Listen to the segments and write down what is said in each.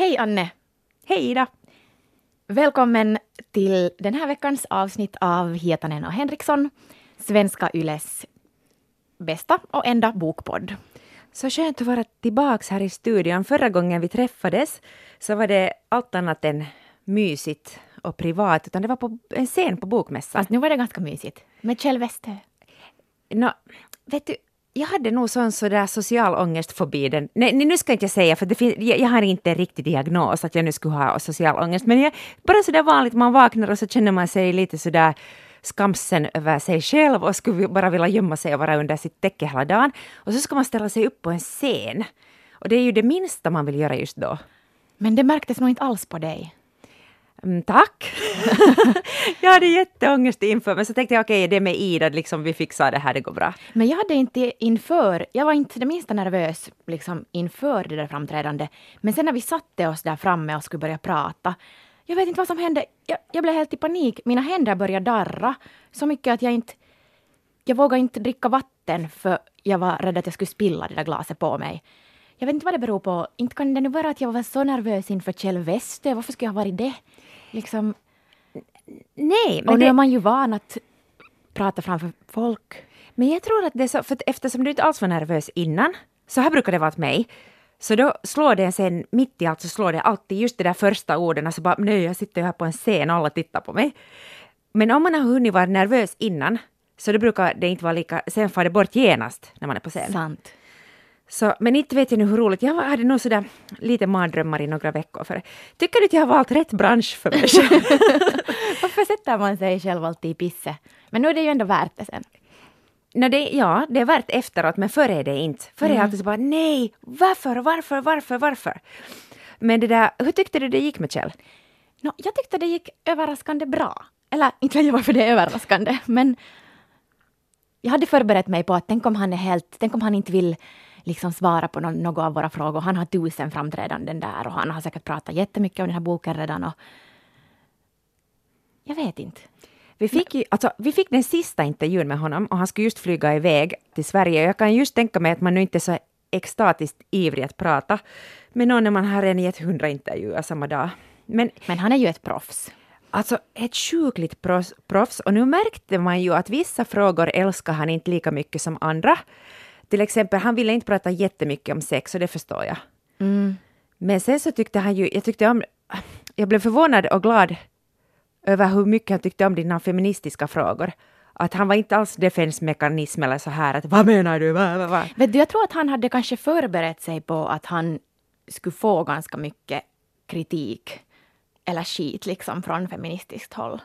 Hej Anne! Hej Ida! Välkommen till den här veckans avsnitt av Hietanen och Henriksson, Svenska Yles bästa och enda bokpodd. Så skönt att vara tillbaks här i studion. Förra gången vi träffades så var det allt annat än mysigt och privat, utan det var på en scen på Bokmässan. Fast nu var det ganska mysigt. Med Kjell Westö. Nå, vet du, jag hade nog sån sådär social ångestfobi. Den, nej, nu ska jag inte säga, för det fin, jag, jag, har inte en riktig diagnos att jag nu skulle ha social ångest, men jag, bara sådär vanligt, man vaknar och så känner man sig lite sådär skamsen över sig själv och skulle bara vilja gömma sig och vara under sitt täcke hela dagen. Och så ska man ställa sig upp på en scen. Och det är ju det minsta man vill göra just då. Men det märktes nog inte alls på dig. Mm, tack! jag hade jätteångest inför, men så tänkte jag okej, okay, det är med Ida, liksom, vi fixar det här, det går bra. Men jag hade inte inför, jag var inte det minsta nervös liksom, inför det där framträdandet. Men sen när vi satte oss där framme och skulle börja prata, jag vet inte vad som hände. Jag, jag blev helt i panik. Mina händer började darra så mycket att jag inte... Jag vågade inte dricka vatten för jag var rädd att jag skulle spilla det där glaset på mig. Jag vet inte vad det beror på. Inte kan det nu vara att jag var så nervös inför Kjell Westö. Varför skulle jag ha varit det? Liksom... Nej, men Och nu det... är man ju van att prata framför folk. Men jag tror att det är så, för eftersom du inte alls var nervös innan, så här brukar det vara åt mig, så då slår det sen mitt i allt så slår det alltid just det där första orden, alltså bara nej, jag sitter här på en scen och alla tittar på mig. Men om man har hunnit vara nervös innan, så då brukar det inte vara lika, sen far det bort genast när man är på scen. Sant. Så, men inte vet jag nu hur roligt, jag hade nog sådär lite mardrömmar i några veckor för Tycker du att jag har valt rätt bransch för mig själv? Varför sätter man sig själv alltid i pisse? Men nu är det ju ändå värt det sen. No, det, ja, det är värt efteråt, men före är det inte. Före mm. är alltid så bara nej, varför, varför, varför, varför? Men det där, hur tyckte du det gick med Kjell? No, jag tyckte det gick överraskande bra. Eller inte vet jag varför det är överraskande, men jag hade förberett mig på att tänk om han är helt, tänk om han inte vill liksom svara på någon, något av våra frågor. Han har tusen framträdanden där och han har säkert pratat jättemycket om den här boken redan. Och jag vet inte. Vi fick, ju, alltså, vi fick den sista intervjun med honom och han skulle just flyga iväg till Sverige. Jag kan just tänka mig att man nu inte är så extatiskt ivrig att prata med någon när man har en gett hundra intervjuer samma dag. Men, Men han är ju ett proffs. Alltså ett sjukligt proffs och nu märkte man ju att vissa frågor älskar han inte lika mycket som andra. Till exempel, han ville inte prata jättemycket om sex och det förstår jag. Mm. Men sen så tyckte han ju, jag tyckte om, jag blev förvånad och glad över hur mycket han tyckte om dina feministiska frågor. Att han var inte alls defensmekanism eller så här att vad menar du? Va, va, va? Vet du, jag tror att han hade kanske förberett sig på att han skulle få ganska mycket kritik eller skit liksom från feministiskt håll.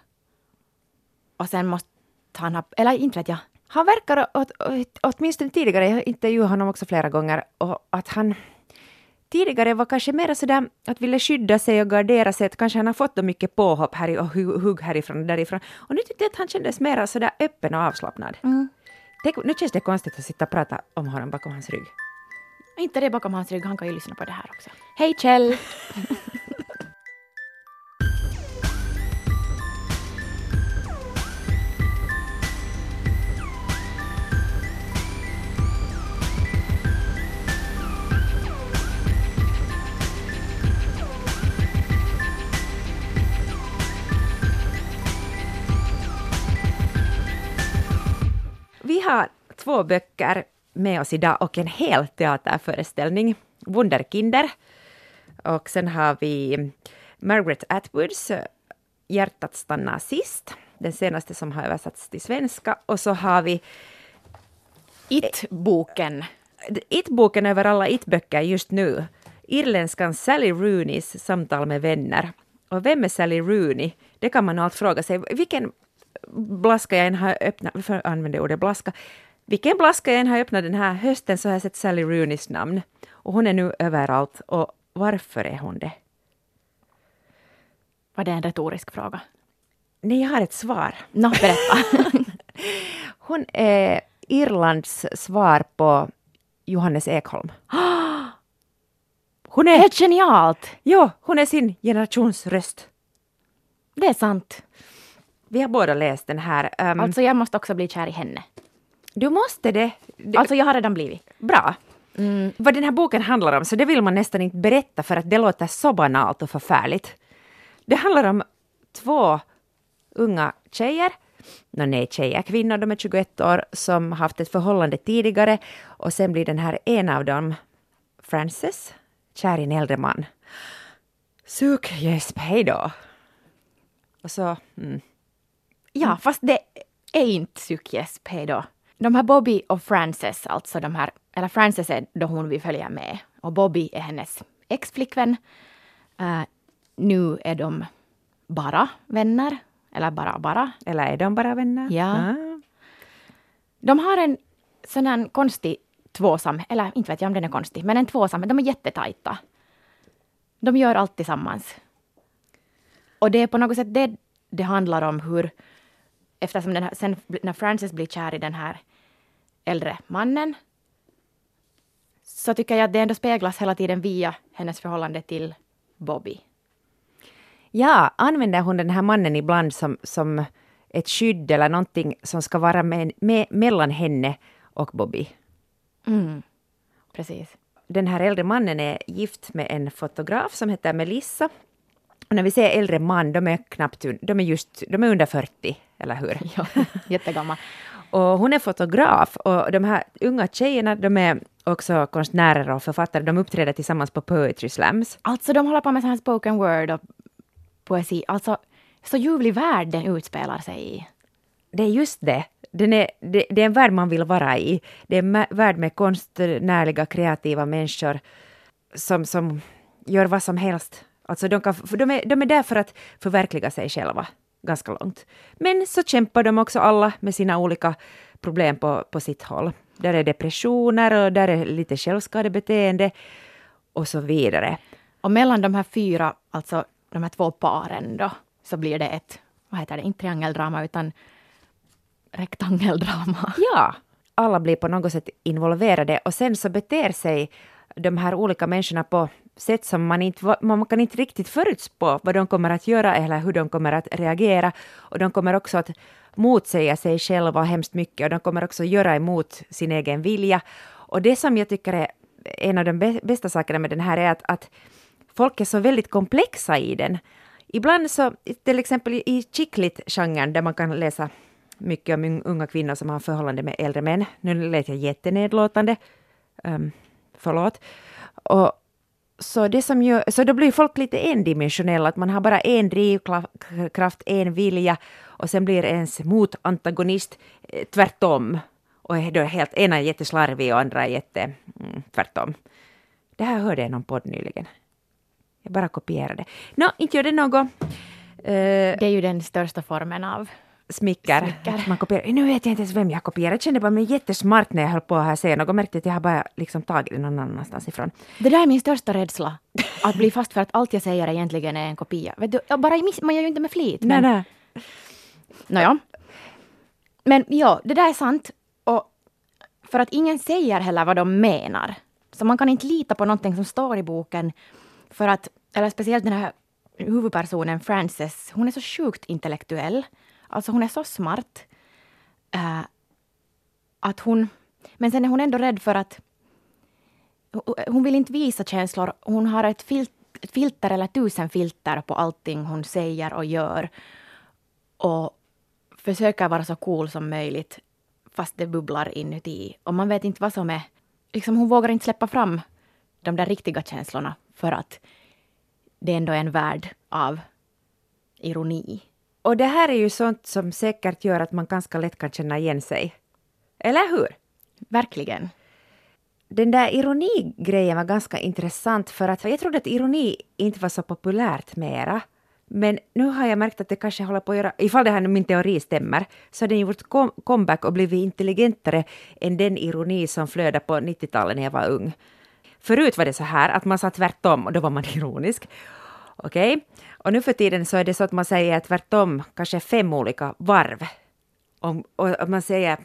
Och sen måste han ha, eller inte vet jag. Han verkar, åt, åtminstone tidigare, jag har intervjuat honom också flera gånger, och att han tidigare var kanske mer sådär att ville skydda sig och gardera sig, att kanske han har fått mycket påhopp här och hugg härifrån och därifrån. Och nu tyckte jag att han kändes mer sådär öppen och avslappnad. Mm. Tänk, nu känns det konstigt att sitta och prata om honom bakom hans rygg. Inte det bakom hans rygg, han kan ju lyssna på det här också. Hej Kjell! har två böcker med oss idag och en hel teaterföreställning, Wunderkinder. Och sen har vi Margaret Atwoods Hjärtat stannar sist, den senaste som har översatts till svenska. Och så har vi It-boken. It-boken över alla It-böcker just nu. Irländskan Sally Rooneys Samtal med vänner. Och vem är Sally Rooney? Det kan man allt fråga sig. Vilken blaska jag än har öppnat, varför använder jag ordet blaska? Vilken blaska jag än har öppnat den här hösten så har jag sett Sally Rooneys namn. Och hon är nu överallt. Och varför är hon det? Var det en retorisk fråga? Nej, jag har ett svar. Nå, berätta. hon är Irlands svar på Johannes Ekholm. Hon är... Helt genialt! Ja, hon är sin generations röst. Det är sant. Vi har båda läst den här. Um, alltså jag måste också bli kär i henne. Du måste det. det. Alltså jag har redan blivit. Bra. Mm. Vad den här boken handlar om, så det vill man nästan inte berätta för att det låter så banalt och förfärligt. Det handlar om två unga tjejer, no, nej tjejer, kvinnor, de är 21 år, som haft ett förhållande tidigare och sen blir den här en av dem, Frances, kär i en äldre man. Suk, gäsp, hej då. Och så, mm. Ja, fast det är inte psykgäsp, hej då. De här Bobby och Frances, alltså de här, eller Frances är då hon vi följer med och Bobby är hennes ex-flickvän. Uh, nu är de bara vänner, eller bara bara. Eller är de bara vänner? Ja. Ah. De har en sån här konstig tvåsam, eller inte vet jag om den är konstig, men en tvåsam, de är jättetajta. De gör allt tillsammans. Och det är på något sätt det det handlar om hur, eftersom den här, sen när Frances blir kär i den här äldre mannen, så tycker jag att det ändå speglas hela tiden via hennes förhållande till Bobby. Ja, använder hon den här mannen ibland som, som ett skydd eller någonting som ska vara med, med, mellan henne och Bobby? Mm, precis. Den här äldre mannen är gift med en fotograf som heter Melissa. Och när vi säger äldre man, de är knappt de är just, de är under 40, eller hur? Ja, jättegammal. och hon är fotograf och de här unga tjejerna, de är också konstnärer och författare. De uppträder tillsammans på Poetry Slams. Alltså de håller på med sån här spoken word och poesi. Alltså, så ljuvlig värld den utspelar sig i. Det är just det. Den är, det, det är en värld man vill vara i. Det är en värld med konstnärliga, kreativa människor som, som gör vad som helst. Alltså de, kan, de, är, de är där för att förverkliga sig själva ganska långt. Men så kämpar de också alla med sina olika problem på, på sitt håll. Där är depressioner och där är lite självskadebeteende och så vidare. Och mellan de här fyra, alltså de här två paren då, så blir det ett, vad heter det, inte triangeldrama utan rektangeldrama. Ja, alla blir på något sätt involverade och sen så beter sig de här olika människorna på sätt som man inte man kan inte riktigt förutspå vad de kommer att göra eller hur de kommer att reagera. Och de kommer också att motsäga sig själva hemskt mycket och de kommer också göra emot sin egen vilja. Och det som jag tycker är en av de bästa sakerna med den här är att, att folk är så väldigt komplexa i den. Ibland så, till exempel i chicklit-genren där man kan läsa mycket om unga kvinnor som har förhållande med äldre män. Nu lät jag jättenedlåtande. Um, förlåt. Och, så, det som gör, så då blir folk lite endimensionella, att man har bara en drivkraft, en vilja och sen blir ens motantagonist eh, tvärtom. Och då är helt, ena är jätteslarvig och andra är jätte mm, tvärtom. Det här hörde jag i någon podd nyligen. Jag bara kopierade. Nå, inte gör det något. Uh, det är ju den största formen av smicker. smicker. Man kopierar. Nu vet jag inte ens vem jag kopierar. Jag kände bara mig jättesmart när jag höll på att säga något och märkte att jag har bara liksom tagit det någon annanstans ifrån. Det där är min största rädsla. Att bli fast för att allt jag säger egentligen är en kopia. Vet du, bara, man gör ju inte med flit. Men... Nej, nej. Nåja. Men ja, det där är sant. Och för att ingen säger heller vad de menar. Så man kan inte lita på någonting som står i boken. För att, eller speciellt den här huvudpersonen Frances, hon är så sjukt intellektuell. Alltså hon är så smart. Äh, att hon... Men sen är hon ändå rädd för att... Hon vill inte visa känslor. Hon har ett, fil, ett filter eller tusen filter på allting hon säger och gör. Och försöker vara så cool som möjligt fast det bubblar inuti. Och man vet inte vad som är... Liksom hon vågar inte släppa fram de där riktiga känslorna för att det ändå är en värld av ironi. Och det här är ju sånt som säkert gör att man ganska lätt kan känna igen sig. Eller hur? Verkligen. Den där ironigrejen var ganska intressant för att jag trodde att ironi inte var så populärt mera. Men nu har jag märkt att det kanske håller på att göra, ifall det här nu min teori stämmer, så har den gjort comeback och blivit intelligentare än den ironi som flödade på 90-talet när jag var ung. Förut var det så här att man sa tvärtom och då var man ironisk. Okej? Okay? Och nu för tiden så är det så att man säger tvärtom, kanske fem olika varv. Om, och man säger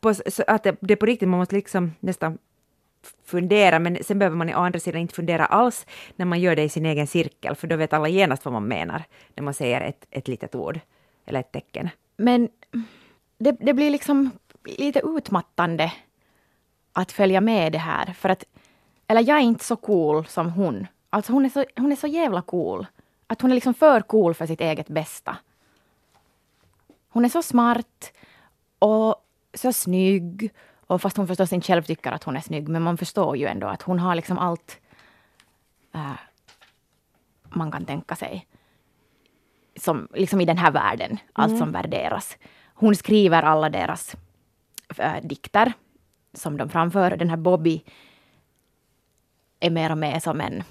på, att det, det på riktigt, man måste liksom nästan fundera, men sen behöver man å andra sidan inte fundera alls när man gör det i sin egen cirkel, för då vet alla genast vad man menar när man säger ett, ett litet ord eller ett tecken. Men det, det blir liksom lite utmattande att följa med det här. För att, eller jag är inte så cool som hon. Alltså hon är så, hon är så jävla cool. Att hon är liksom för cool för sitt eget bästa. Hon är så smart och så snygg. Och fast hon förstås inte själv tycker att hon är snygg, men man förstår ju ändå att hon har liksom allt äh, man kan tänka sig. Som, liksom i den här världen, allt Mm. som värderas. Hon skriver alla deras äh, dikter som de framför. Den här Bobby är mer och mer som en,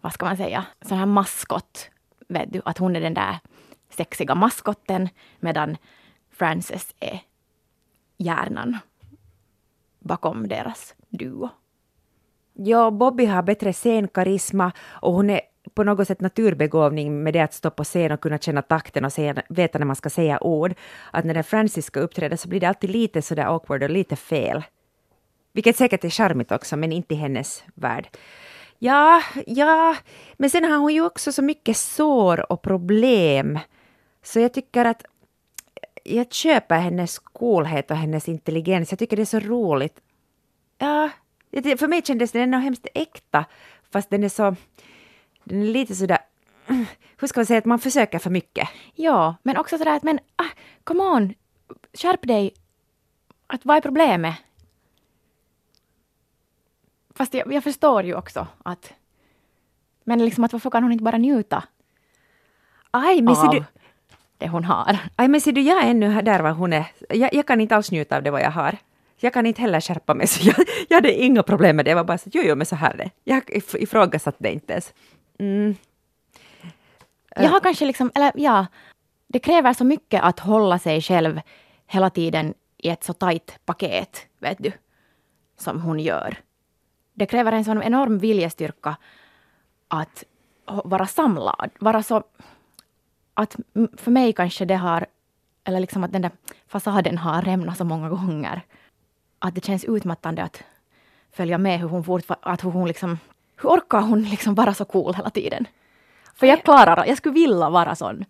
vad ska man säga, sån här maskot. Vet du, att hon är den där sexiga maskotten medan Frances är hjärnan bakom deras duo. Ja, Bobby har bättre scenkarisma och hon är på något sätt naturbegåvning med det att stå på scen och kunna känna takten och säga, veta när man ska säga ord. Att när den Francis ska uppträda så blir det alltid lite sådär awkward och lite fel. Vilket säkert är charmigt också, men inte i hennes värld. Ja, ja, men sen har hon ju också så mycket sår och problem. Så jag tycker att jag köper hennes coolhet och hennes intelligens. Jag tycker det är så roligt. Ja, för mig kändes den ändå hemskt äkta, fast den är så... Den är lite sådär... Hur ska man säga att man försöker för mycket? Ja, men också sådär att men ah, come on, skärp dig. Att vad är problemet? Fast jag, jag förstår ju också att men liksom att varför kan hon inte bara njuta Aj, men ser du... det hon har? Aj, men ser du, jag är ännu där var hon är. Jag, jag kan inte alls njuta av det vad jag har. Jag kan inte heller skärpa mig, så jag, jag hade inga problem med det. Jag var bara så jo, jo, men så här är det. Jag if- ifrågasatte det inte ens. Mm. Jag har kanske liksom, eller ja, det kräver så mycket att hålla sig själv hela tiden i ett så tajt paket, vet du, som hon gör. Det kräver en sån enorm viljestyrka att vara samlad, vara så... Att för mig kanske det har, eller liksom att den där fasaden har rämnat så många gånger. Att det känns utmattande att följa med hur hon fortfarande, att hur hon liksom, hur orkar hon liksom vara så cool hela tiden? För jag klarar jag skulle vilja vara sån.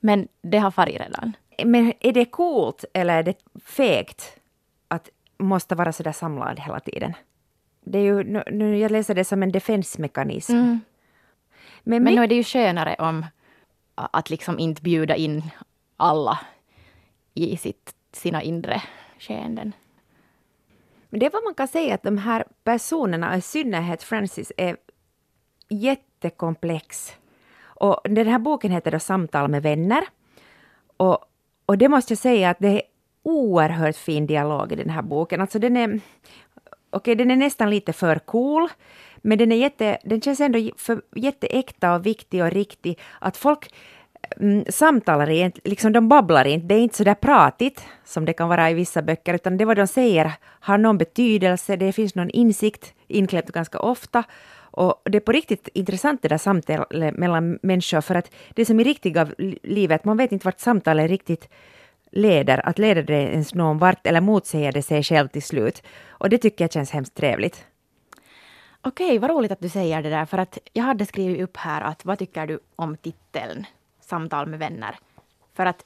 Men det har farit redan. Men är det coolt eller är det fegt att måste vara sådär samlad hela tiden? Det är ju, nu, nu, jag läser det som en defensmekanism. Men, Men men nu är det ju skönare om att liksom inte bjuda in alla i sitt, sina inre skeenden. Men det är vad man kan säga att de här personerna, i synnerhet Francis, är jättekomplex. Och den här boken heter då Samtal med vänner. Och, och det måste jag säga att det är oerhört fin dialog i den här boken. Alltså den är, okej, den är nästan lite för cool, men den, är jätte, den känns ändå för, jätteäkta och viktig och riktig. Att folk mm, samtalar inte, liksom de babblar inte, det är inte så där pratigt som det kan vara i vissa böcker, utan det vad de säger har någon betydelse, det finns någon insikt inklämt ganska ofta. Och det är på riktigt intressant det där samtalet mellan människor, för att det är som i riktiga livet, man vet inte vart samtalet riktigt leder, att leder det ens någon vart eller motsäger det sig själv till slut. Och det tycker jag känns hemskt trevligt. Okej, vad roligt att du säger det där. För att jag hade skrivit upp här att vad tycker du om titeln Samtal med vänner? För att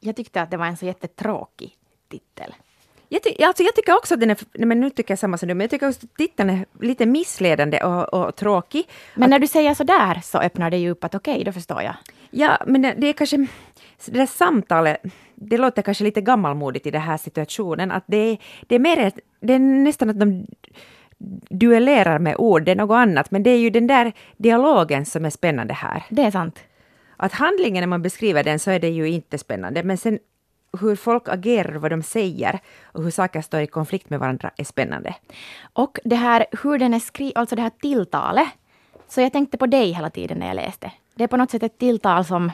jag tyckte att det var en så jättetråkig titel. Jag, ty- alltså jag tycker också att den är, nej, men nu tycker jag samma som du, men jag tycker också att titeln är lite missledande och, och tråkig. Men när du säger så där så öppnar det ju upp att okej, då förstår jag. Ja, men det det är kanske... Det där samtalet, det låter kanske lite gammalmodigt i den här situationen. Att det, det är mer det är nästan att de duellerar med ord, det är något annat. Men det är ju den där dialogen som är spännande här. Det är sant. Att handlingen, när man beskriver den, så är det ju inte spännande. Men sen hur folk agerar, vad de säger och hur saker står i konflikt med varandra är spännande. Och det här hur den är skriven, alltså det här tilltalet. Så jag tänkte på dig hela tiden när jag läste. Det är på något sätt ett tilltal som...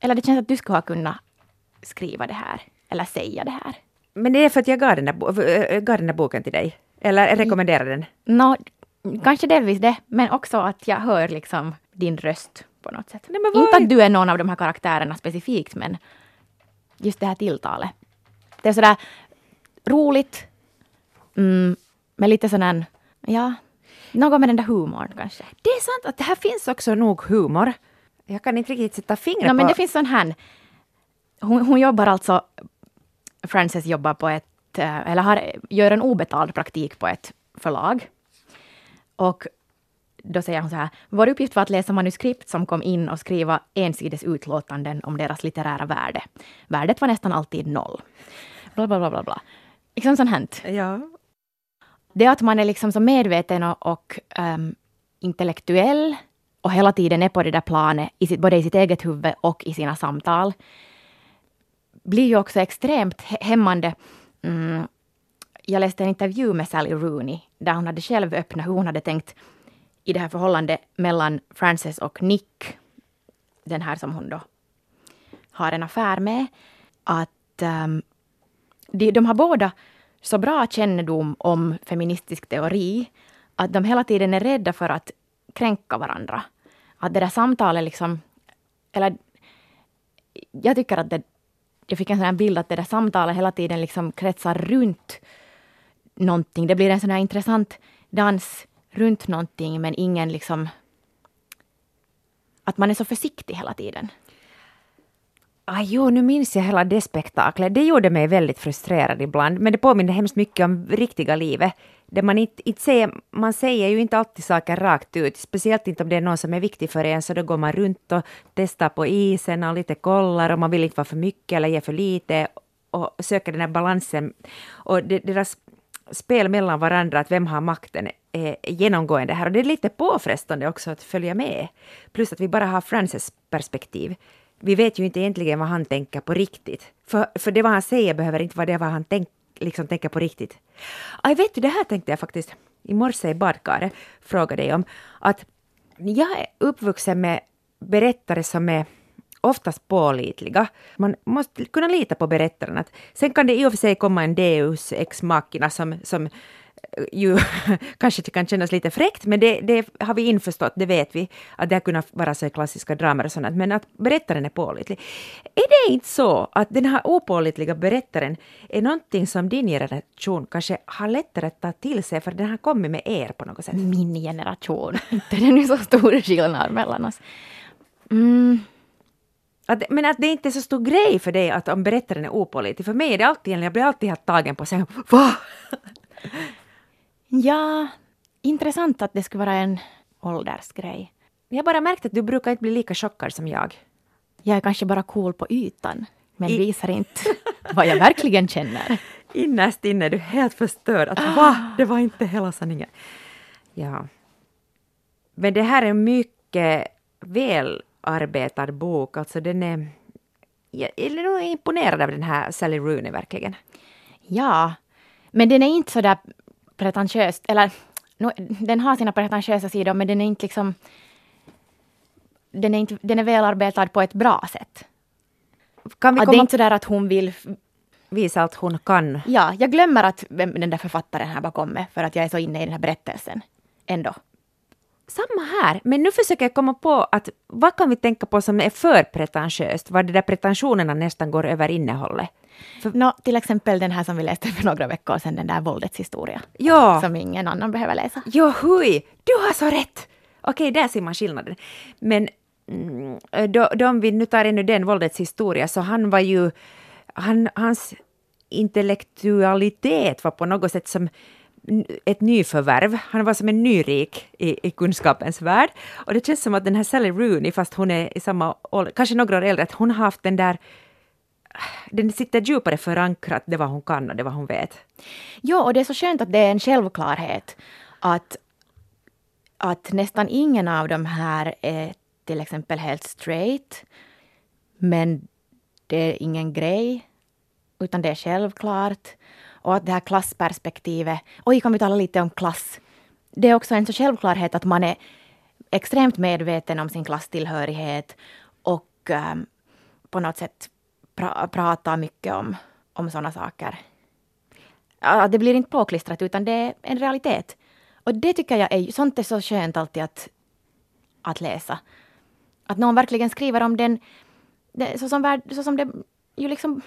Eller det känns att du skulle ha kunnat skriva det här. Eller säga det här. Men det är för att jag gav den där, gav den där boken till dig. Eller rekommenderar den. Nå, kanske delvis det, men också att jag hör liksom din röst på något sätt. Nej, men vad Inte att du är någon av de här karaktärerna specifikt, men just det här tilltalet. Det är sådär roligt, mm, med lite sån här, ja, något med den där humorn kanske. Det är sant att det här finns också nog humor. Jag kan inte riktigt sätta fingret No, på... men det finns sån här, hon, hon jobbar alltså, Frances jobbar på ett eh, eller har, gör en obetald praktik på ett förlag. Och då säger hon så här, vår uppgift var att läsa manuskript som kom in och skriva ensides utlåtanden om deras litterära värde. Värdet var nästan alltid noll. Bla, bla, bla, bla, bla. Liksom sånt hänt. Ja. Det att man är liksom så medveten och, och um, intellektuell och hela tiden är på det där planet, i sitt, både i sitt eget huvud och i sina samtal, blir ju också extremt hämmande. Mm. Jag läste en intervju med Sally Rooney, där hon hade själv öppnat hur hon hade tänkt i det här förhållandet mellan Frances och Nick, den här som hon då har en affär med, att um, de, de har båda så bra kännedom om feministisk teori att de hela tiden är rädda för att kränka varandra. Att det där samtalet liksom, eller jag tycker att det, jag fick en sån här bild att det där samtalet hela tiden liksom kretsar runt någonting. Det blir en sån här intressant dans runt någonting men ingen liksom... Att man är så försiktig hela tiden. Ah, jo, nu minns jag hela det spektaklet. Det gjorde mig väldigt frustrerad ibland, men det påminner hemskt mycket om riktiga livet. Där man, inte, inte säger, man säger ju inte alltid saker rakt ut, speciellt inte om det är någon som är viktig för en, så då går man runt och testar på isen och lite kollar och man vill inte vara för mycket eller ge för lite och söker den här balansen. Och deras spel mellan varandra, att vem har makten, är genomgående här. Och det är lite påfrestande också att följa med. Plus att vi bara har Frances perspektiv. Vi vet ju inte egentligen vad han tänker på riktigt. För, för det vad han säger behöver inte vara det vad han tänker liksom tänker på riktigt. Aj, vet du, det här tänkte jag faktiskt i morse i badkaret, fråga dig om. Att jag är uppvuxen med berättare som är oftast pålitliga. Man måste kunna lita på berättaren. sen kan det i och för sig komma en deus ex machina som, som ju kanske det kan kännas lite fräckt, men det, det, har vi införstått, det vet vi, att det har kunnat vara så klassiska dramer och sånt, men att berättaren är pålitlig. Är det inte så att den här opålitliga berättaren är någonting som din generation kanske har lättare att ta till sig, för den har kommit med er på något sätt? Min generation? Inte det är nu så stor skillnad mellan oss. Mm. Att, men att det inte är så stor grej för dig att om berättaren är opålitlig. För mig är det alltid, jag blir alltid helt tagen på sig. Va? Ja, intressant att det skulle vara en åldersgrej. Jag bara märkt att du brukar inte bli lika chockad som jag. Jag är kanske bara cool på ytan, men I... visar inte vad jag verkligen känner. Innerst inne är du helt förstörd. Att va? Det var inte hela sanningen. Ja. Men det här är en mycket välarbetad bok. Alltså den är... Jag är nog imponerad av den här Sally Rooney verkligen. Ja, men den är inte så där pretentiöst, eller no, den har sina pretentiösa sidor men den är inte liksom den är, inte, den är välarbetad på ett bra sätt. Kan vi att det är inte sådär att hon vill visa att hon kan. Ja, jag glömmer att vem den där författaren här bakom är för att jag är så inne i den här berättelsen. Ändå. Samma här, men nu försöker jag komma på att vad kan vi tänka på som är för pretentiöst, var det där pretensionerna nästan går över innehållet. För... No, till exempel den här som vi läste för några veckor sedan, den där våldets historia. Ja. Som ingen annan behöver läsa. Jo, hui! Du har så rätt! Okej, där ser man skillnaden. Men mm, då, då om vi nu tar ännu den våldets historia, så han var ju... Han, hans intellektualitet var på något sätt som ett nyförvärv. Han var som en nyrik i, i kunskapens värld. Och det känns som att den här Sally Rooney, fast hon är i samma ålder, kanske några år äldre, att hon har haft den där den sitter djupare förankrat, det vad hon kan och det vad hon vet. Ja, och det är så skönt att det är en självklarhet att, att nästan ingen av de här är till exempel helt straight. Men det är ingen grej, utan det är självklart. Och att det här klassperspektivet, oj kan vi tala lite om klass. Det är också en så självklarhet att man är extremt medveten om sin klasstillhörighet och um, på något sätt pra, pratar mycket om, om sådana saker. Ja, det blir inte påklistrat utan det är en realitet. Och det tycker jag är, sånt är så skönt alltid att, att läsa. Att någon verkligen skriver om den det, så, som, så som det ju liksom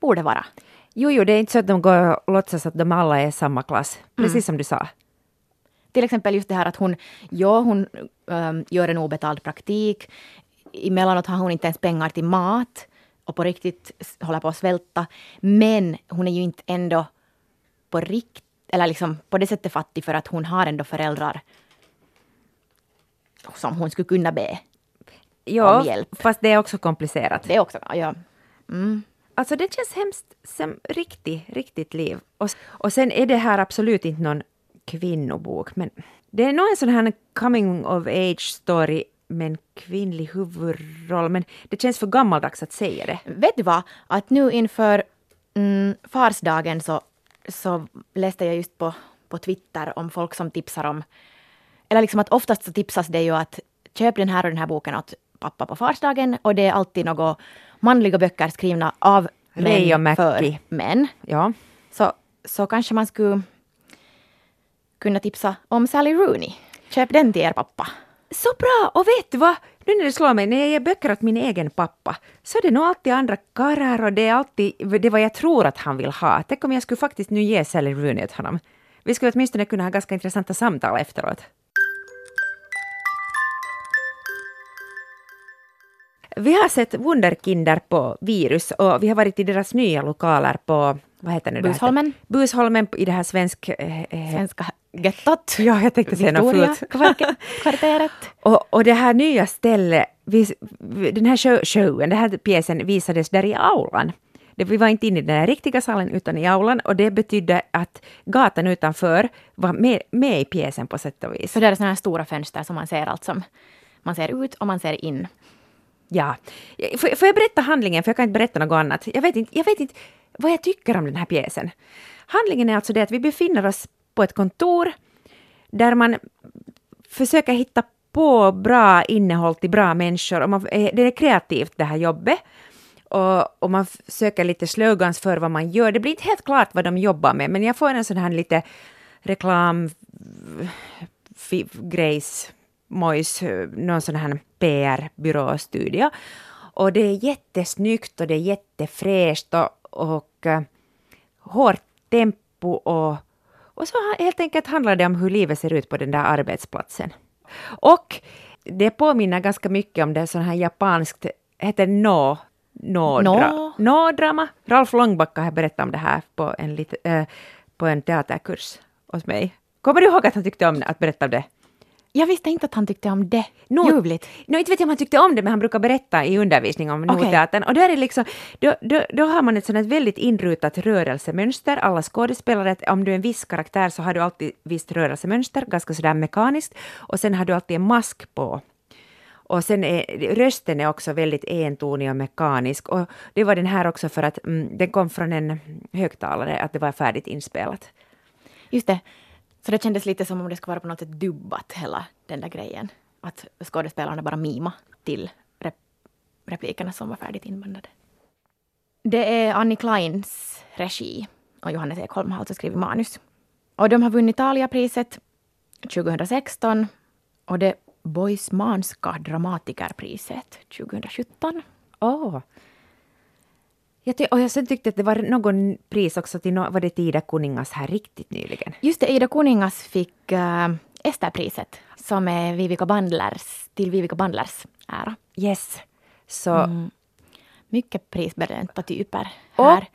borde vara. Jo, jo, det är inte så att de går och låtsas att de alla är samma klass. Precis mm. som du sa. Till exempel just det här att hon, ja, hon um, gör en obetald praktik. Emellanåt har hon inte ens pengar till mat och på riktigt håller på att svälta. Men hon är ju inte ändå på rikt eller liksom på det sättet fattig för att hon har ändå föräldrar som hon skulle kunna be Ja, om hjälp. fast det är också komplicerat. Det är också, ja. Mm. Alltså det känns hemskt som riktigt, riktigt liv. Och, och sen är det här absolut inte någon kvinnobok, men det är nog en sån här coming of age story med en kvinnlig huvudroll, men det känns för gammaldags att säga det. Vet du vad? Att nu inför mm, farsdagen så, så läste jag just på, på Twitter om folk som tipsar om... Eller liksom att oftast så tipsas det ju att köp den här och den här boken åt pappa på farsdagen och det är alltid något manliga böcker skrivna av Ray män för män. Ja, Så, så kanske man skulle kunna tipsa om Sally Rooney. Köp den till er pappa. Så bra! Och vet du vad? Nu när det slår mig, när jag ger böcker åt min egen pappa, så är det nog alltid andra karlar och det är alltid det är vad jag tror att han vill ha. Tänk om jag skulle faktiskt nu ge Sally Rooney åt honom. Vi skulle åtminstone kunna ha ganska intressanta samtal efteråt. Vi har sett Wunderkinder på Virus och vi har varit i deras nya lokaler på, vad heter det? Busholmen. Busholmen i det här svensk... Eh, eh, Svenska gettot. ja, jag tänkte säga något fult. Victoria-kvarteret. Och, och det här nya stället, vis, den här show, showen, den här pjäsen visades där i aulan. Det, vi var inte inne i den här riktiga salen utan i aulan och det betydde att gatan utanför var med, med i pjäsen på sätt och vis. Så det är sådana här stora fönster som man ser allt som man ser ut och man ser in. Ja. Får, får jag berätta handlingen, för jag kan inte berätta något annat. Jag vet inte, jag vet inte vad jag tycker om den här pjäsen. Handlingen är alltså det att vi befinner oss på ett kontor där man försöker hitta på bra innehåll till bra människor. Och man, eh, det är kreativt det här jobbet. Och, och man söker lite slogans för vad man gör. Det blir inte helt klart vad de jobbar med, men jag får en sån här lite reklam eh, grejs, mojs, eh, någon sån här PR-byråstudio. Och det är jättesnyggt och det är jättefräscht och, och uh, hårt tempo och, och så helt enkelt handlar det om hur livet ser ut på den där arbetsplatsen. Och det påminner ganska mycket om det sån här japanskt, heter no, no, No. no drama. Ralf Långbacka har berättat om det här på en, lite, eh, på en teaterkurs hos mig. Kommer du ihåg att han tyckte om att berätta om det? Jag visste inte att han tyckte om det. Nå- Ljuvligt. Nå, inte vet jag om han tyckte om det, men han brukar berätta i undervisning om Okej. Nordteatern. Och där är liksom, då, då, då har man ett sådant väldigt inrutat rörelsemönster. Alla skådespelare, om du är en viss karaktär så har du alltid visst rörelsemönster, ganska sådär mekaniskt. Och sen har du alltid en mask på. Och sen är rösten är också väldigt entonig och mekanisk. Och det var den här också för att mm, den kom från en högtalare, att det var färdigt inspelat. Just det. Så det kändes lite som om det skulle vara på något sätt dubbat, hela den där grejen. Att skådespelarna bara mima till rep replikerna som var färdigt inbandade. Det är Annie Kleins regi och Johannes Ekholm har alltså skrivit manus. Och de har vunnit Italiapriset 2016 och det Boismanska dramatikerpriset 2017. Åh! Jag ty- och jag sen tyckte att det var någon pris också till, no- var det Tida Kuningas här riktigt nyligen? Just det, Ida Kuningas fick äh, Esterpriset som är Vivica Bandlers, till Vivica Bandlers ära. Yes. Så, Mycket prisbelönta typer Och- här.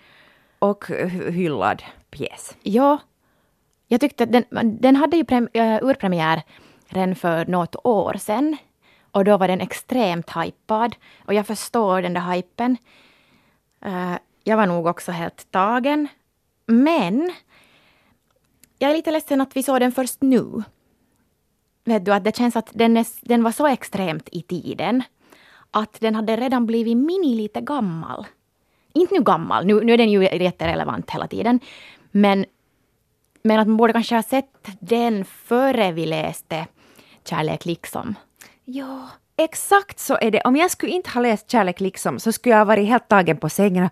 och hy- hyllad pjäs. Ja, jag tyckte att den, den hade ju prem, äh, urpremiär redan för något år sedan. Och då var den extremt hypad. Och jag förstår den där hypen. Eh, jag var nog också helt tagen. Men jag är lite ledsen att vi såg den först nu. Vet du, att det känns att den, är, den var så extremt i tiden att den hade redan blivit mini lite gammal. Inte nu gammal, nu, nu är den ju jätterelevant hela tiden. Men, men att man borde kanske ha sett den före vi läste Kärlek liksom. Ja, exakt så är det. Om jag skulle inte ha läst Kärlek liksom så skulle jag ha varit helt tagen på sängen.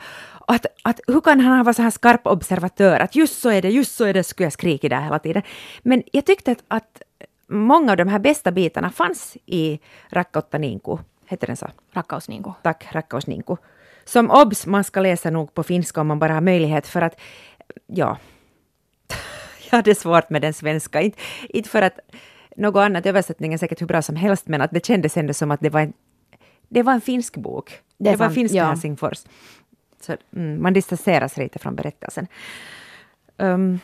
Att, att, hur kan han vara så här skarp observatör? Att just så är det, just så är det, skulle jag skrika där hela tiden. Men jag tyckte att, att många av de här bästa bitarna fanns i Rakkautta Ninku. Heter den så? Rakkaus Ninku. Tack, Rakkaus Ninku. Som obs, man ska läsa nog på finska om man bara har möjlighet för att, ja, jag hade svårt med den svenska. Inte, inte för att något annat, översättningen säkert hur bra som helst, men att det kändes ändå som att det var en, det var en finsk bok. Det Det, var sant, finska ja. Helsingfors. Så mm, man distanserar sig lite från berättelsen. Um,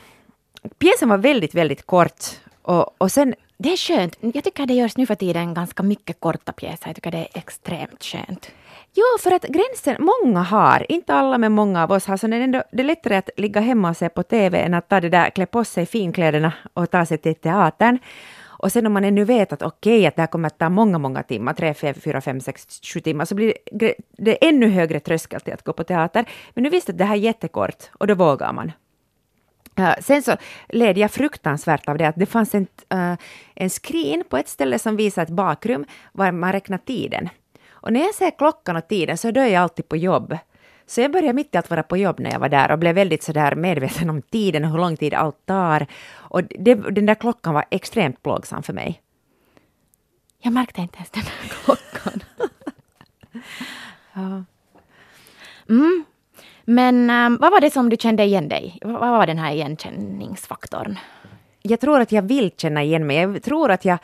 pjäsen var väldigt, väldigt kort. Och, och sen... Det är skönt. Jag tycker det görs nu för tiden ganska mycket korta pjäser. Jag tycker det är extremt skönt. Jo, för att gränsen, många har, inte alla men många av oss har, så det är, ändå, det är lättare att ligga hemma och se på TV än att ta det där, klä på sig finkläderna och ta sig till teatern. Och sen om man ännu vet att okej, okay, att det här kommer att ta många, många timmar, tre, fyra, fem, sex, sju timmar, så blir det, det ännu högre tröskel till att gå på teater. Men nu visste att det här är jättekort och då vågar man. Eh, sen så led jag fruktansvärt av det att det fanns en, uh, en screen på ett ställe som visade ett bakrum var man räknar tiden. Och när jag ser klockan och tiden så då är jag alltid på jobb. Så jag började mitt i allt vara på jobb när jag var där och blev väldigt sådär medveten om tiden och hur lång tid allt tar. Och det, den där klockan var extremt plågsam för mig. Jag märkte inte ens den där klockan. ja. Mm. Men um, vad var det som du kände igen dig? Vad var den här igenkänningsfaktorn? Jag tror att jag vill känna igen mig. Jag tror att jag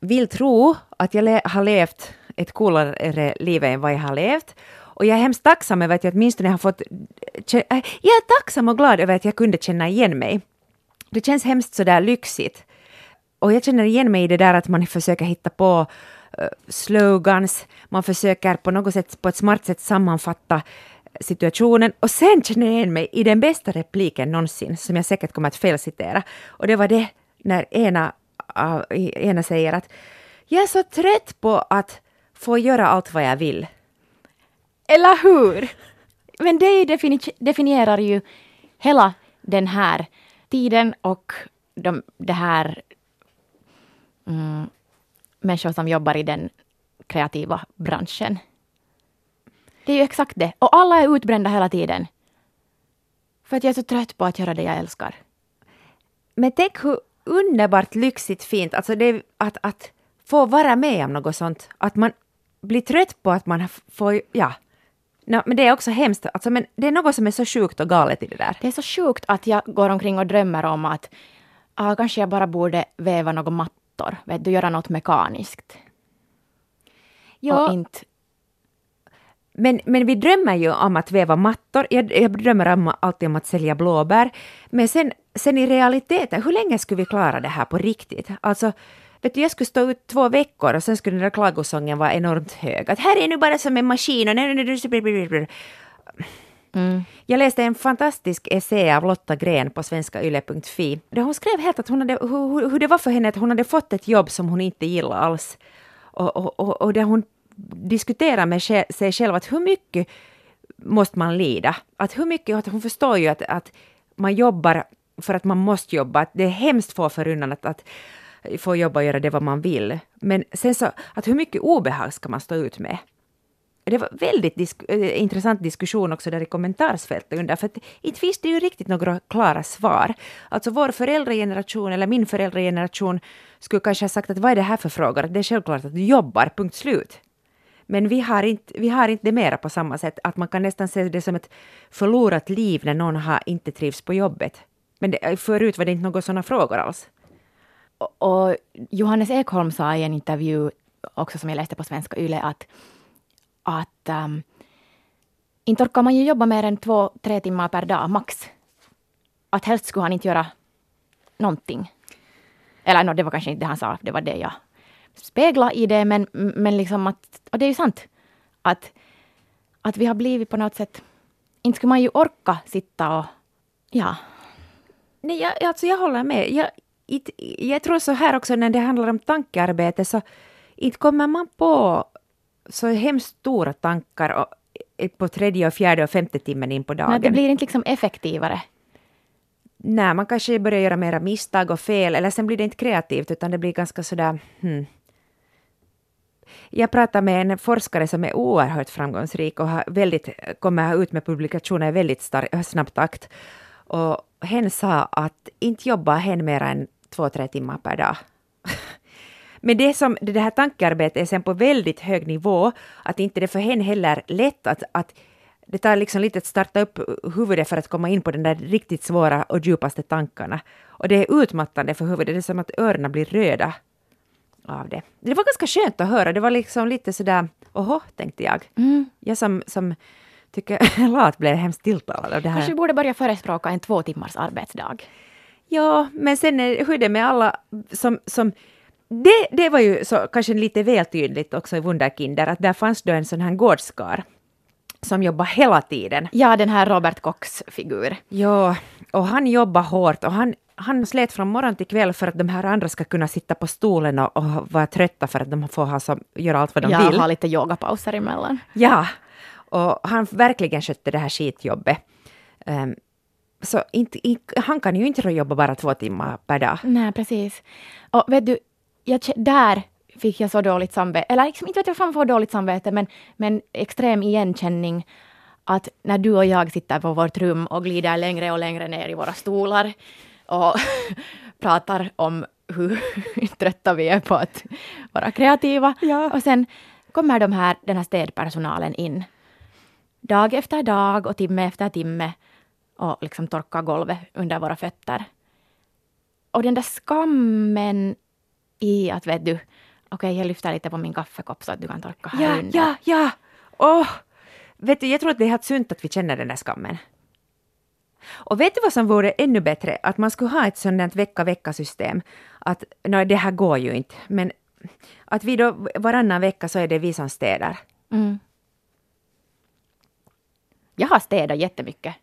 vill tro att jag le har levt ett coolare liv än vad jag har levt. Och jag är hemskt tacksam över att jag åtminstone har fått... Äh, jag är tacksam och glad över att jag kunde känna igen mig. Det känns hemskt sådär lyxigt. Och jag känner igen mig i det där att man försöker hitta på äh, slogans, man försöker på något sätt, på ett smart sätt sammanfatta äh, situationen och sen känner jag igen mig i den bästa repliken någonsin som jag säkert kommer att felcitera. Och det var det när ena, ena säger att jag är så trött på att få göra allt vad jag vill. Eller hur? Men det defini definierar ju hela den här tiden och de, det här mm, människor som jobbar i den kreativa branschen. Det är ju exakt det. Och alla är utbrända hela tiden. För att jag är så trött på att göra det jag älskar. Men tänk hur underbart lyxigt fint, alltså det att, att få vara med om något sånt. Att man blir trött på att man får, ja. No, men det är också hemskt, alltså, men det är något som är så sjukt och galet i det där. Det är så sjukt att jag går omkring och drömmer om att ah, kanske jag bara borde väva några mattor, vet du, göra något mekaniskt. Ja. Och inte men, men vi drömmer ju om att väva mattor. Jag, jag drömmer om, alltid om att sälja blåbär. Men sen, sen i realiteten, hur länge skulle vi klara det här på riktigt? Alltså, vet du, jag skulle stå ut två veckor och sen skulle den där klagosången vara enormt hög. Att här är nu bara som en maskin och... Mm. Jag läste en fantastisk essä av Lotta Gren på svenskayle.fi. Där hon skrev helt att hon hade, hur, hur det var för henne att hon hade fått ett jobb som hon inte gillade alls. Och, och, och, och där hon diskuterar med sig själv att hur mycket måste man lida? Att hur mycket, att hon förstår ju att, att man jobbar för att man måste jobba, att det är hemskt få förunnat att, att få jobba och göra det vad man vill. Men sen så, att hur mycket obehag ska man stå ut med? Det var väldigt disk eh, intressant diskussion också där i kommentarsfältet under, för att inte finns det ju riktigt några klara svar. Alltså vår föräldrageneration, eller min föräldrageneration, skulle kanske ha sagt att vad är det här för frågor? Det är självklart att du jobbar, punkt slut. Men vi har, inte, vi har inte det mera på samma sätt, att man kan nästan se det som ett förlorat liv när någon har inte trivs på jobbet. Men det, förut var det inte några sådana frågor alls. Och, Johannes Ekholm sa i en intervju, också som jag läste på Svenska Yle, att, att um, inte orkar man ju jobba mer än två, tre timmar per dag, max. Att helst skulle han inte göra någonting. Eller no, det var kanske inte det han sa, det var det jag spegla i det, men, men liksom att, och det är ju sant, att, att vi har blivit på något sätt, inte skulle man ju orka sitta och, ja. Nej, jag, alltså jag håller med. Jag, it, jag tror så här också när det handlar om tankearbete, så inte kommer man på så hemskt stora tankar och, på tredje, och fjärde och femte timmen in på dagen. Nej, det blir inte liksom effektivare. Nej, man kanske börjar göra mera misstag och fel, eller sen blir det inte kreativt, utan det blir ganska sådär... Hmm. Jag pratade med en forskare som är oerhört framgångsrik och har väldigt, kommer ut med publikationer i väldigt stark, snabb takt. Och hen sa att inte jobbar hen mer än två, tre timmar per dag. Men det, som, det här tankearbetet är sen på väldigt hög nivå, att inte det för henne heller lätt att, att det tar liksom lite att starta upp huvudet för att komma in på den där riktigt svåra och djupaste tankarna. Och det är utmattande för huvudet, det är som att öronen blir röda av det. Det var ganska skönt att höra, det var liksom lite sådär, oho, tänkte jag. Mm. Jag som, som tycker lat blev hemskt tilltalad av det här. Kanske borde börja förespråka en två timmars arbetsdag. Ja, men sen är, hur är det med alla som, som det, det var ju så, kanske lite väl tydligt också i Wunderkinder, att där fanns då en sån här gårdskar som jobbar hela tiden. Ja, den här Robert Cox figur. Ja, och han jobbar hårt och han, han slet från morgon till kväll för att de här andra ska kunna sitta på stolen och, och vara trötta för att de får ha som, göra allt vad de ja, vill. Ja, ha lite yogapauser emellan. Ja, och han verkligen skötte det här skitjobbet. Um, så inte, han kan ju inte jobba bara två timmar per dag. Nej, precis. Och vet du, jag, där fick jag så dåligt samvete, eller liksom, inte vet jag får dåligt samvete, men, men extrem igenkänning att när du och jag sitter på vårt rum och glider längre och längre ner i våra stolar och pratar om hur trötta vi är på att vara kreativa. Ja. Och sen kommer de här, den här städpersonalen in dag efter dag och timme efter timme och liksom torkar golvet under våra fötter. Och den där skammen i att vet du, okej okay, jag lyfter lite på min kaffekopp så att du kan torka här ja, under. Ja, ja, oh. Vet du, jag tror att det är helt sunt att vi känner den där skammen. Och vet du vad som vore ännu bättre? Att man skulle ha ett sådant vecka-vecka-system. Att, no, det här går ju inte, men att vi då varannan vecka så är det vi som städar. Mm. Jag har städat jättemycket.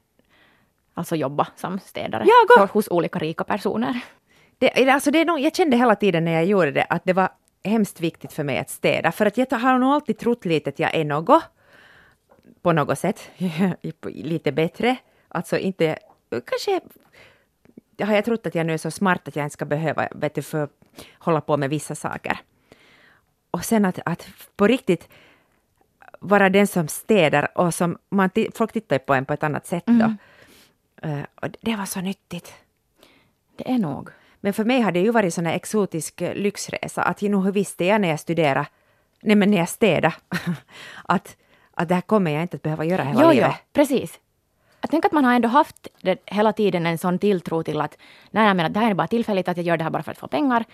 Alltså jobba som städare ja, hos olika rika personer. Det, alltså det är nog, jag kände hela tiden när jag gjorde det att det var hemskt viktigt för mig att städa. För att jag har nog alltid trott lite att jag är något på något sätt lite bättre. Alltså inte, kanske har jag trott att jag nu är så smart att jag inte ska behöva vet du, för, hålla på med vissa saker. Och sen att, att på riktigt vara den som städar och som man folk tittar på en på ett annat sätt då. Mm. Uh, och det var så nyttigt. Det är nog. Men för mig har det ju varit sån exotisk eh, lyxresa att nog visste jag när jag studerade, nej men när jag städade, att, att det här kommer jag inte att behöva göra hela jo, livet. Jo, precis. Jag tänker att man har ändå haft det, hela tiden en sån tilltro till att nej, jag menar, det här är bara tillfälligt, att jag gör det här bara för att få pengar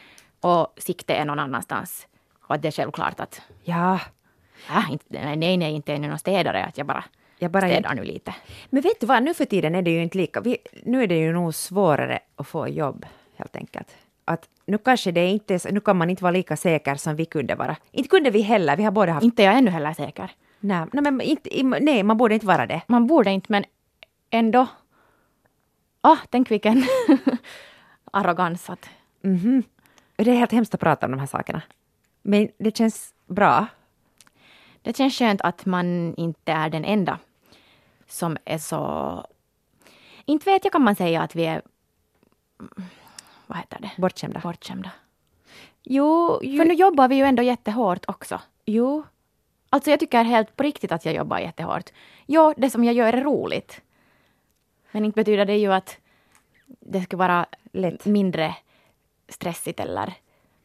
och sikte är någon annanstans. Och att det är självklart att ja. Äh, inte, nej, nej, inte är någon städare, att jag bara, jag bara städar nu lite. Men vet du vad, nu för tiden är det ju inte lika, vi, nu är det ju nog svårare att få jobb helt enkelt. Att nu kanske det inte, nu kan man inte vara lika säker som vi kunde vara. Inte kunde vi heller, vi har båda haft... Inte jag ännu heller säker. Nej, nej, men inte, nej, man borde inte vara det. Man borde inte, men ändå. Ah, tänk vilken arrogans att... Mm -hmm. Det är helt hemskt att prata om de här sakerna. Men det känns bra. Det känns skönt att man inte är den enda som är så... Inte vet jag kan man säga att vi är vad heter det? Bortskämda. Bortskämda. Jo, ju... För nu jobbar vi ju ändå jättehårt också. Jo. Alltså jag tycker helt på riktigt att jag jobbar jättehårt. Jo, det som jag gör är roligt. Men inte betyder det ju att det ska vara Lätt. mindre stressigt eller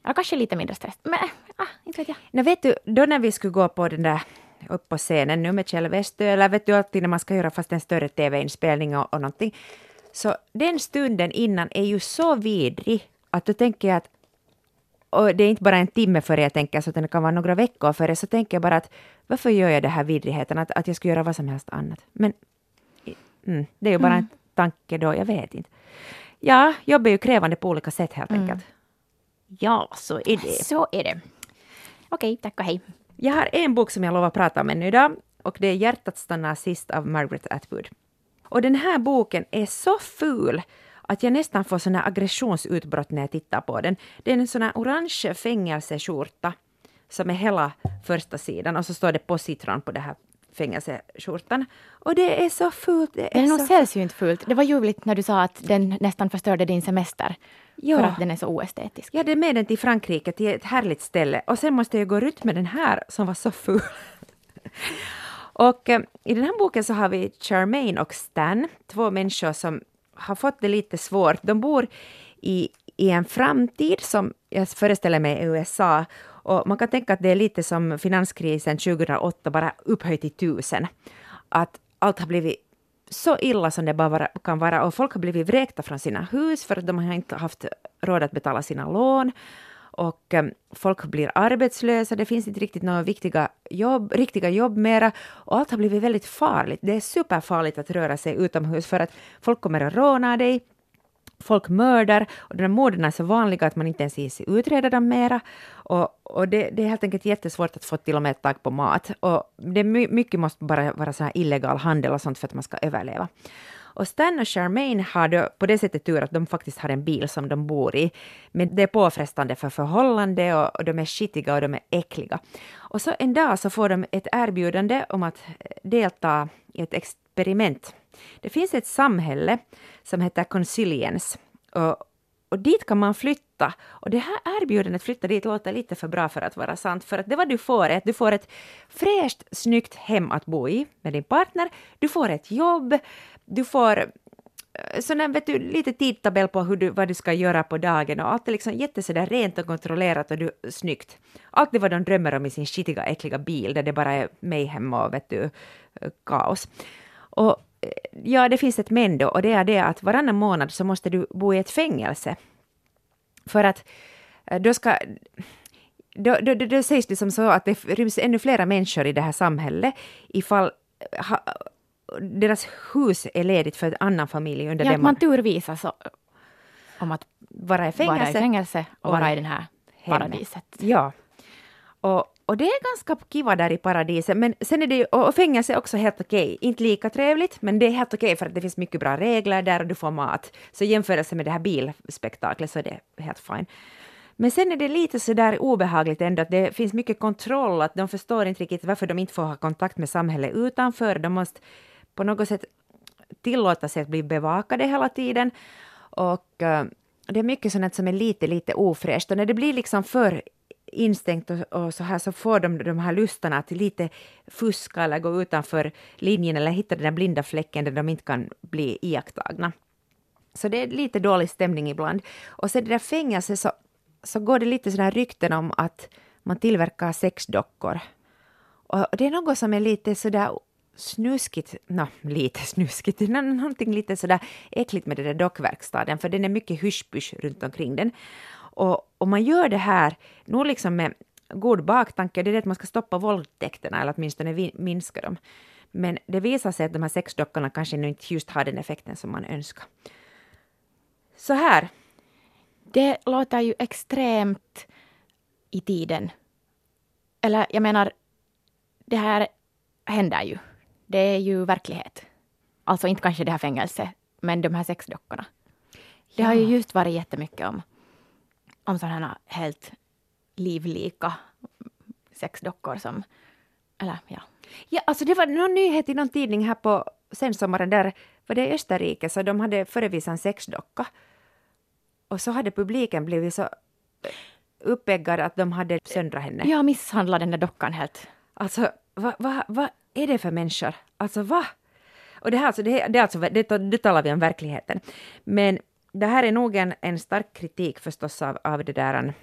ja, kanske lite mindre stress. Men ah, inte vet jag. Nej, vet du, då när vi skulle gå på den där upp på scenen nu med Kjell Westö, eller vet du alltid när man ska göra fast en större tv-inspelning och, och någonting, så den stunden innan är ju så vidrig att då tänker jag att och det är inte bara en timme före jag tänker så, utan det kan vara några veckor före, så tänker jag bara att varför gör jag det här vidrigheten, att, att jag skulle göra vad som helst annat. Men mm, det är ju bara mm. en tanke då, jag vet inte. Ja, jobb är ju krävande på olika sätt helt mm. enkelt. Ja, så är det. Så är det. Okej, tack och hej. Jag har en bok som jag lovar prata om ännu idag och det är Hjärtat stannar sist av Margaret Atwood. Och den här boken är så ful att jag nästan får såna aggressionsutbrott när jag tittar på den. Det är en sån här orange fängelseskjorta som är hela första sidan och så står det positron på den här fängelseskjortan. Och det är så fult. Det är, är nog sällsynt fult. Det var ljuvligt när du sa att den nästan förstörde din semester. Ja. För att den är så oestetisk. Jag hade med den till Frankrike, till ett härligt ställe. Och sen måste jag gå runt med den här som var så ful. Och eh, i den här boken så har vi Charmaine och Stan, två människor som har fått det lite svårt. De bor i, i en framtid som jag föreställer mig är USA. Och man kan tänka att det är lite som finanskrisen 2008, bara upphöjt till tusen. Att allt har blivit så illa som det bara kan vara och folk har blivit vräkta från sina hus för att de har inte haft råd att betala sina lån. och um, folk blir arbetslösa, det finns inte riktigt några viktiga jobb, riktiga jobb mera och allt har blivit väldigt farligt. Det är superfarligt att röra sig utomhus för att folk kommer att råna dig, folk mördar och de här morden är så vanliga att man inte ens utreda dem mera. Och, och det, det, är helt enkelt jättesvårt att få till och med tag på mat. Och det mycket måste bara vara så här illegal handel och sånt för att man ska överleva. Och Stan och Charmaine har då på det sättet tur att de faktiskt har en bil som de bor i. Men det är påfrestande för förhållande och, och de är skitiga och de är äckliga. Och så en dag så får de ett erbjudande om att delta i ett experiment. Det finns ett samhälle som heter Consilience och, och dit kan man flytta. Och det här erbjudandet flytta dit låter lite för bra för att vara sant, för att det vad du får är att du får ett fräscht, snyggt hem att bo i med din partner, du får ett jobb, du får eh, vet du, lite tidtabell på hur du, vad du ska göra på dagen och allt är liksom jättesådär rent och kontrollerat och du, snyggt. Allt det vad de drömmer om i sin skitiga, äckliga bil där det bara är mayhem och vet du, eh, kaos. Och ja, det finns ett men då och det är det att varannan månad så måste du bo i ett fängelse. För att då ska då, då, då, då sägs det som så att det ryms ännu flera människor i det här samhället ifall ha, deras hus är ledigt för en annan familj under ja, det man... man turvisas om att vara i fängelse, vara i fängelse och vara i den här paradiset. Ja. Och, och det är ganska kiva där i paradiset, men sen är det och fängelse är också helt okej. Okay. Inte lika trevligt, men det är helt okej okay för att det finns mycket bra regler där och du får mat. Så i jämförelse med det här bilspektaklet så är det helt fine. Men sen är det lite så där obehagligt ändå att det finns mycket kontroll, att de förstår inte riktigt varför de inte får ha kontakt med samhället utanför. De måste på något sätt tillåta sig att bli bevakade hela tiden. Och uh, det är mycket sånt som är lite, lite ofräscht. Och när det blir liksom för instängt och, och, så här så får de de här lustarna att lite fuska eller gå utanför linjen eller hitta den där blinda fläcken där de inte kan bli iakttagna. Så det är lite dålig stämning ibland. Och sen det där fängelset så, så går det lite sådana rykten om att man tillverkar sexdockor. Och det är något som är lite sådär snuskigt, no, lite snuskigt, någonting lite sådär äckligt med den där dockverkstaden, för den är mycket hysch runt omkring den. Och om man gör det här, nog liksom med god baktanke, det är det att man ska stoppa våldtäkterna, eller åtminstone minska dem. Men det visar sig att de här sexdockorna kanske inte just har den effekten som man önskar. Så här. Det låter ju extremt i tiden. Eller jag menar, det här händer ju det är ju verklighet. Alltså inte kanske det här fängelset, men de här sexdockorna. Det ja. har ju just varit jättemycket om, om sådana helt livlika sexdockor som, eller ja. Ja, alltså det var någon nyhet i någon tidning här på sensommaren där, var det i Österrike, så de hade förevisat en sexdocka. Och så hade publiken blivit så uppeggad att de hade söndrat henne. Ja, misshandlat den där dockan helt. Alltså, vad va, va är det för människor? Alltså va? Och det här alltså, det, det, alltså, det, det talar vi om verkligheten. Men det här är nog en, en stark kritik förstås av, av det där,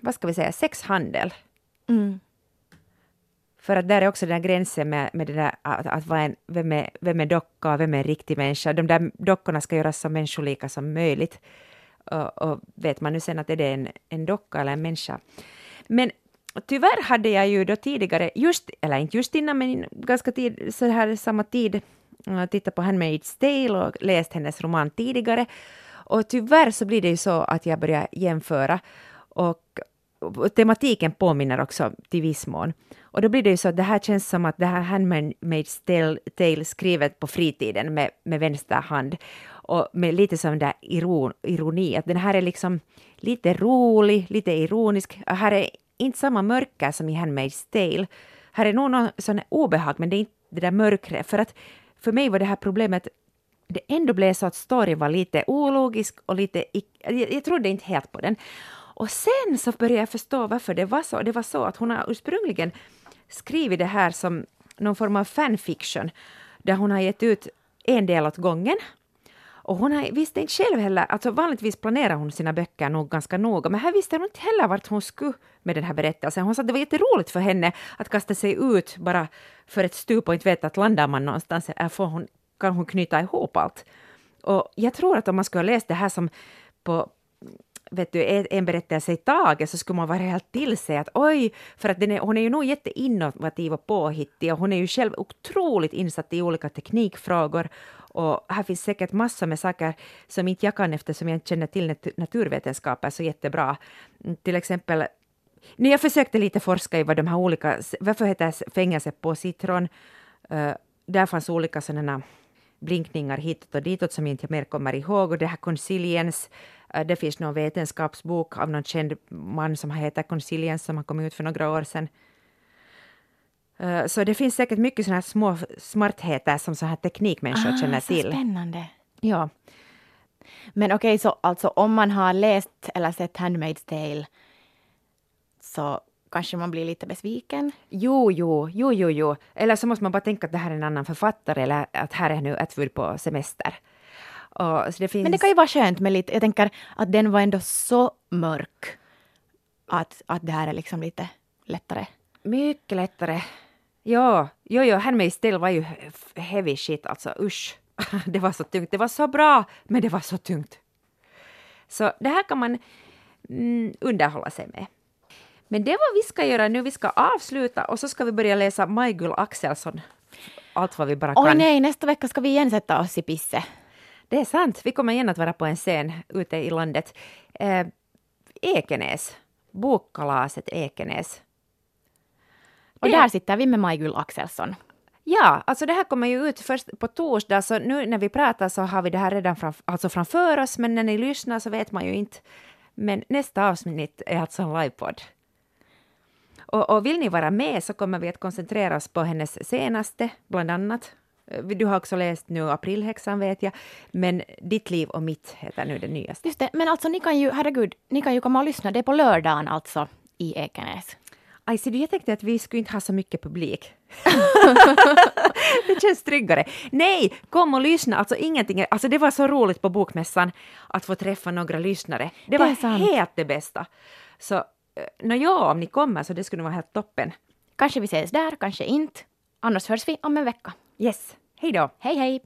vad ska vi säga, sexhandel. Mm. För att där är också den där gränsen med, med det där att, att vara en, vem, är, vem är docka och vem är en riktig människa. De där dockorna ska göras så människolika som möjligt. Och, och vet man nu sen att är det en, en docka eller en människa. Men tyvärr hade jag ju då tidigare, just, eller inte just innan, men ganska tid, så här samma tid, uh, tittat på Handmaid's Tale och läst hennes roman tidigare. Och tyvärr så blir det ju så att jag börjar jämföra. Och, och tematiken påminner också till viss mån. Och då blir det ju så att det här känns som att det här Handmaid's Tale, skrivet på fritiden med, med vänster hand och med lite sån där iron, ironi, att den här är liksom lite rolig, lite ironisk. Här är inte samma mörker som i Handmaid's Tale. Här är nog någon sån obehag, men det är inte det där mörkret. För att för mig var det här problemet det ändå blev så att storyn var lite ologisk och lite... Jag, jag trodde inte helt på den. Och sen så började jag förstå varför det var så. Det var så att hon har ursprungligen skrivit det här som någon form av fanfiction, där hon har gett ut en del åt gången och hon visste inte själv heller, alltså vanligtvis planerar hon sina böcker nog ganska noga, men här visste hon inte heller vart hon skulle med den här berättelsen. Hon sa att det var jätteroligt för henne att kasta sig ut bara för ett stup och inte veta att landar man någonstans, får hon, kan hon knyta ihop allt. Och jag tror att om man skulle ha läst det här som på vet du, en berättelse i taget så skulle man vara helt till sig att oj, för att den är, hon är ju nog jätteinnovativ och påhittig och hon är ju själv otroligt insatt i olika teknikfrågor och här finns säkert massor med saker som inte jag kan eftersom jag inte känner till naturvetenskaper så jättebra. Till exempel när jag försökte lite forska i vad de här olika, varför heter fängelse på citron? Uh, där fanns olika sådana blinkningar hitåt och ditåt som jag inte mer kommer ihåg. Och det här Consilience, uh, det finns någon vetenskapsbok av någon känd man som heter Consilience som har kommit ut för några år sedan. Uh, så det finns säkert mycket sådana här små smartheter som så här teknikmänniskor ah, känner till. Spännande. Ja. Men okej, okay, så alltså om man har läst eller sett Handmaid's Tale så kanske man blir lite besviken. Jo, jo, jo, jo, jo. Eller så måste man bara tänka att det här är en annan författare eller att här är nu Atwood på semester. Och, det finns... Men det kan ju vara skönt med lite, jag tänker att den var ändå så mörk att, att det här är liksom lite lättare. Mycket lättare. Ja, jo, jo, Handmaid's Tale var ju heavy shit alltså, usch. Det var så tungt. Det var så bra, men det var så tungt. Så det här kan man mm, underhålla sig med. Men det är vad vi ska göra nu. Vi ska avsluta och så ska vi börja läsa Majgull Axelsson. Allt vad vi bara kan. Åh nej, nästa vecka ska vi igen sätta oss i pisse. Det är sant. Vi kommer igen att vara på en scen ute i landet. Eh, Ekenäs. Bokkalaset Ekenäs. Och det... där sitter vi med Majgull Axelsson. Ja, alltså det här kommer ju ut först på torsdag, så nu när vi pratar så har vi det här redan fram, alltså framför oss, men när ni lyssnar så vet man ju inte. Men nästa avsnitt är alltså en livepodd. Och, och vill ni vara med så kommer vi att koncentrera oss på hennes senaste, bland annat. Du har också läst nu Aprilhäxan vet jag, men Ditt liv och mitt heter nu det nyaste. Just det, men alltså ni kan ju, herregud, ni kan ju komma och lyssna, det är på lördagen alltså i Ekenäs. Aj, så jag tänkte att vi skulle inte ha så mycket publik. det känns tryggare. Nej, kom och lyssna. Alltså ingenting, alltså det var så roligt på Bokmässan att få träffa några lyssnare. Det, det var helt det bästa. Så Nåja, om ni kommer så det skulle vara helt toppen. Kanske vi ses där, kanske inte. Annars hörs vi om en vecka. Yes. Hej då. Hej hej.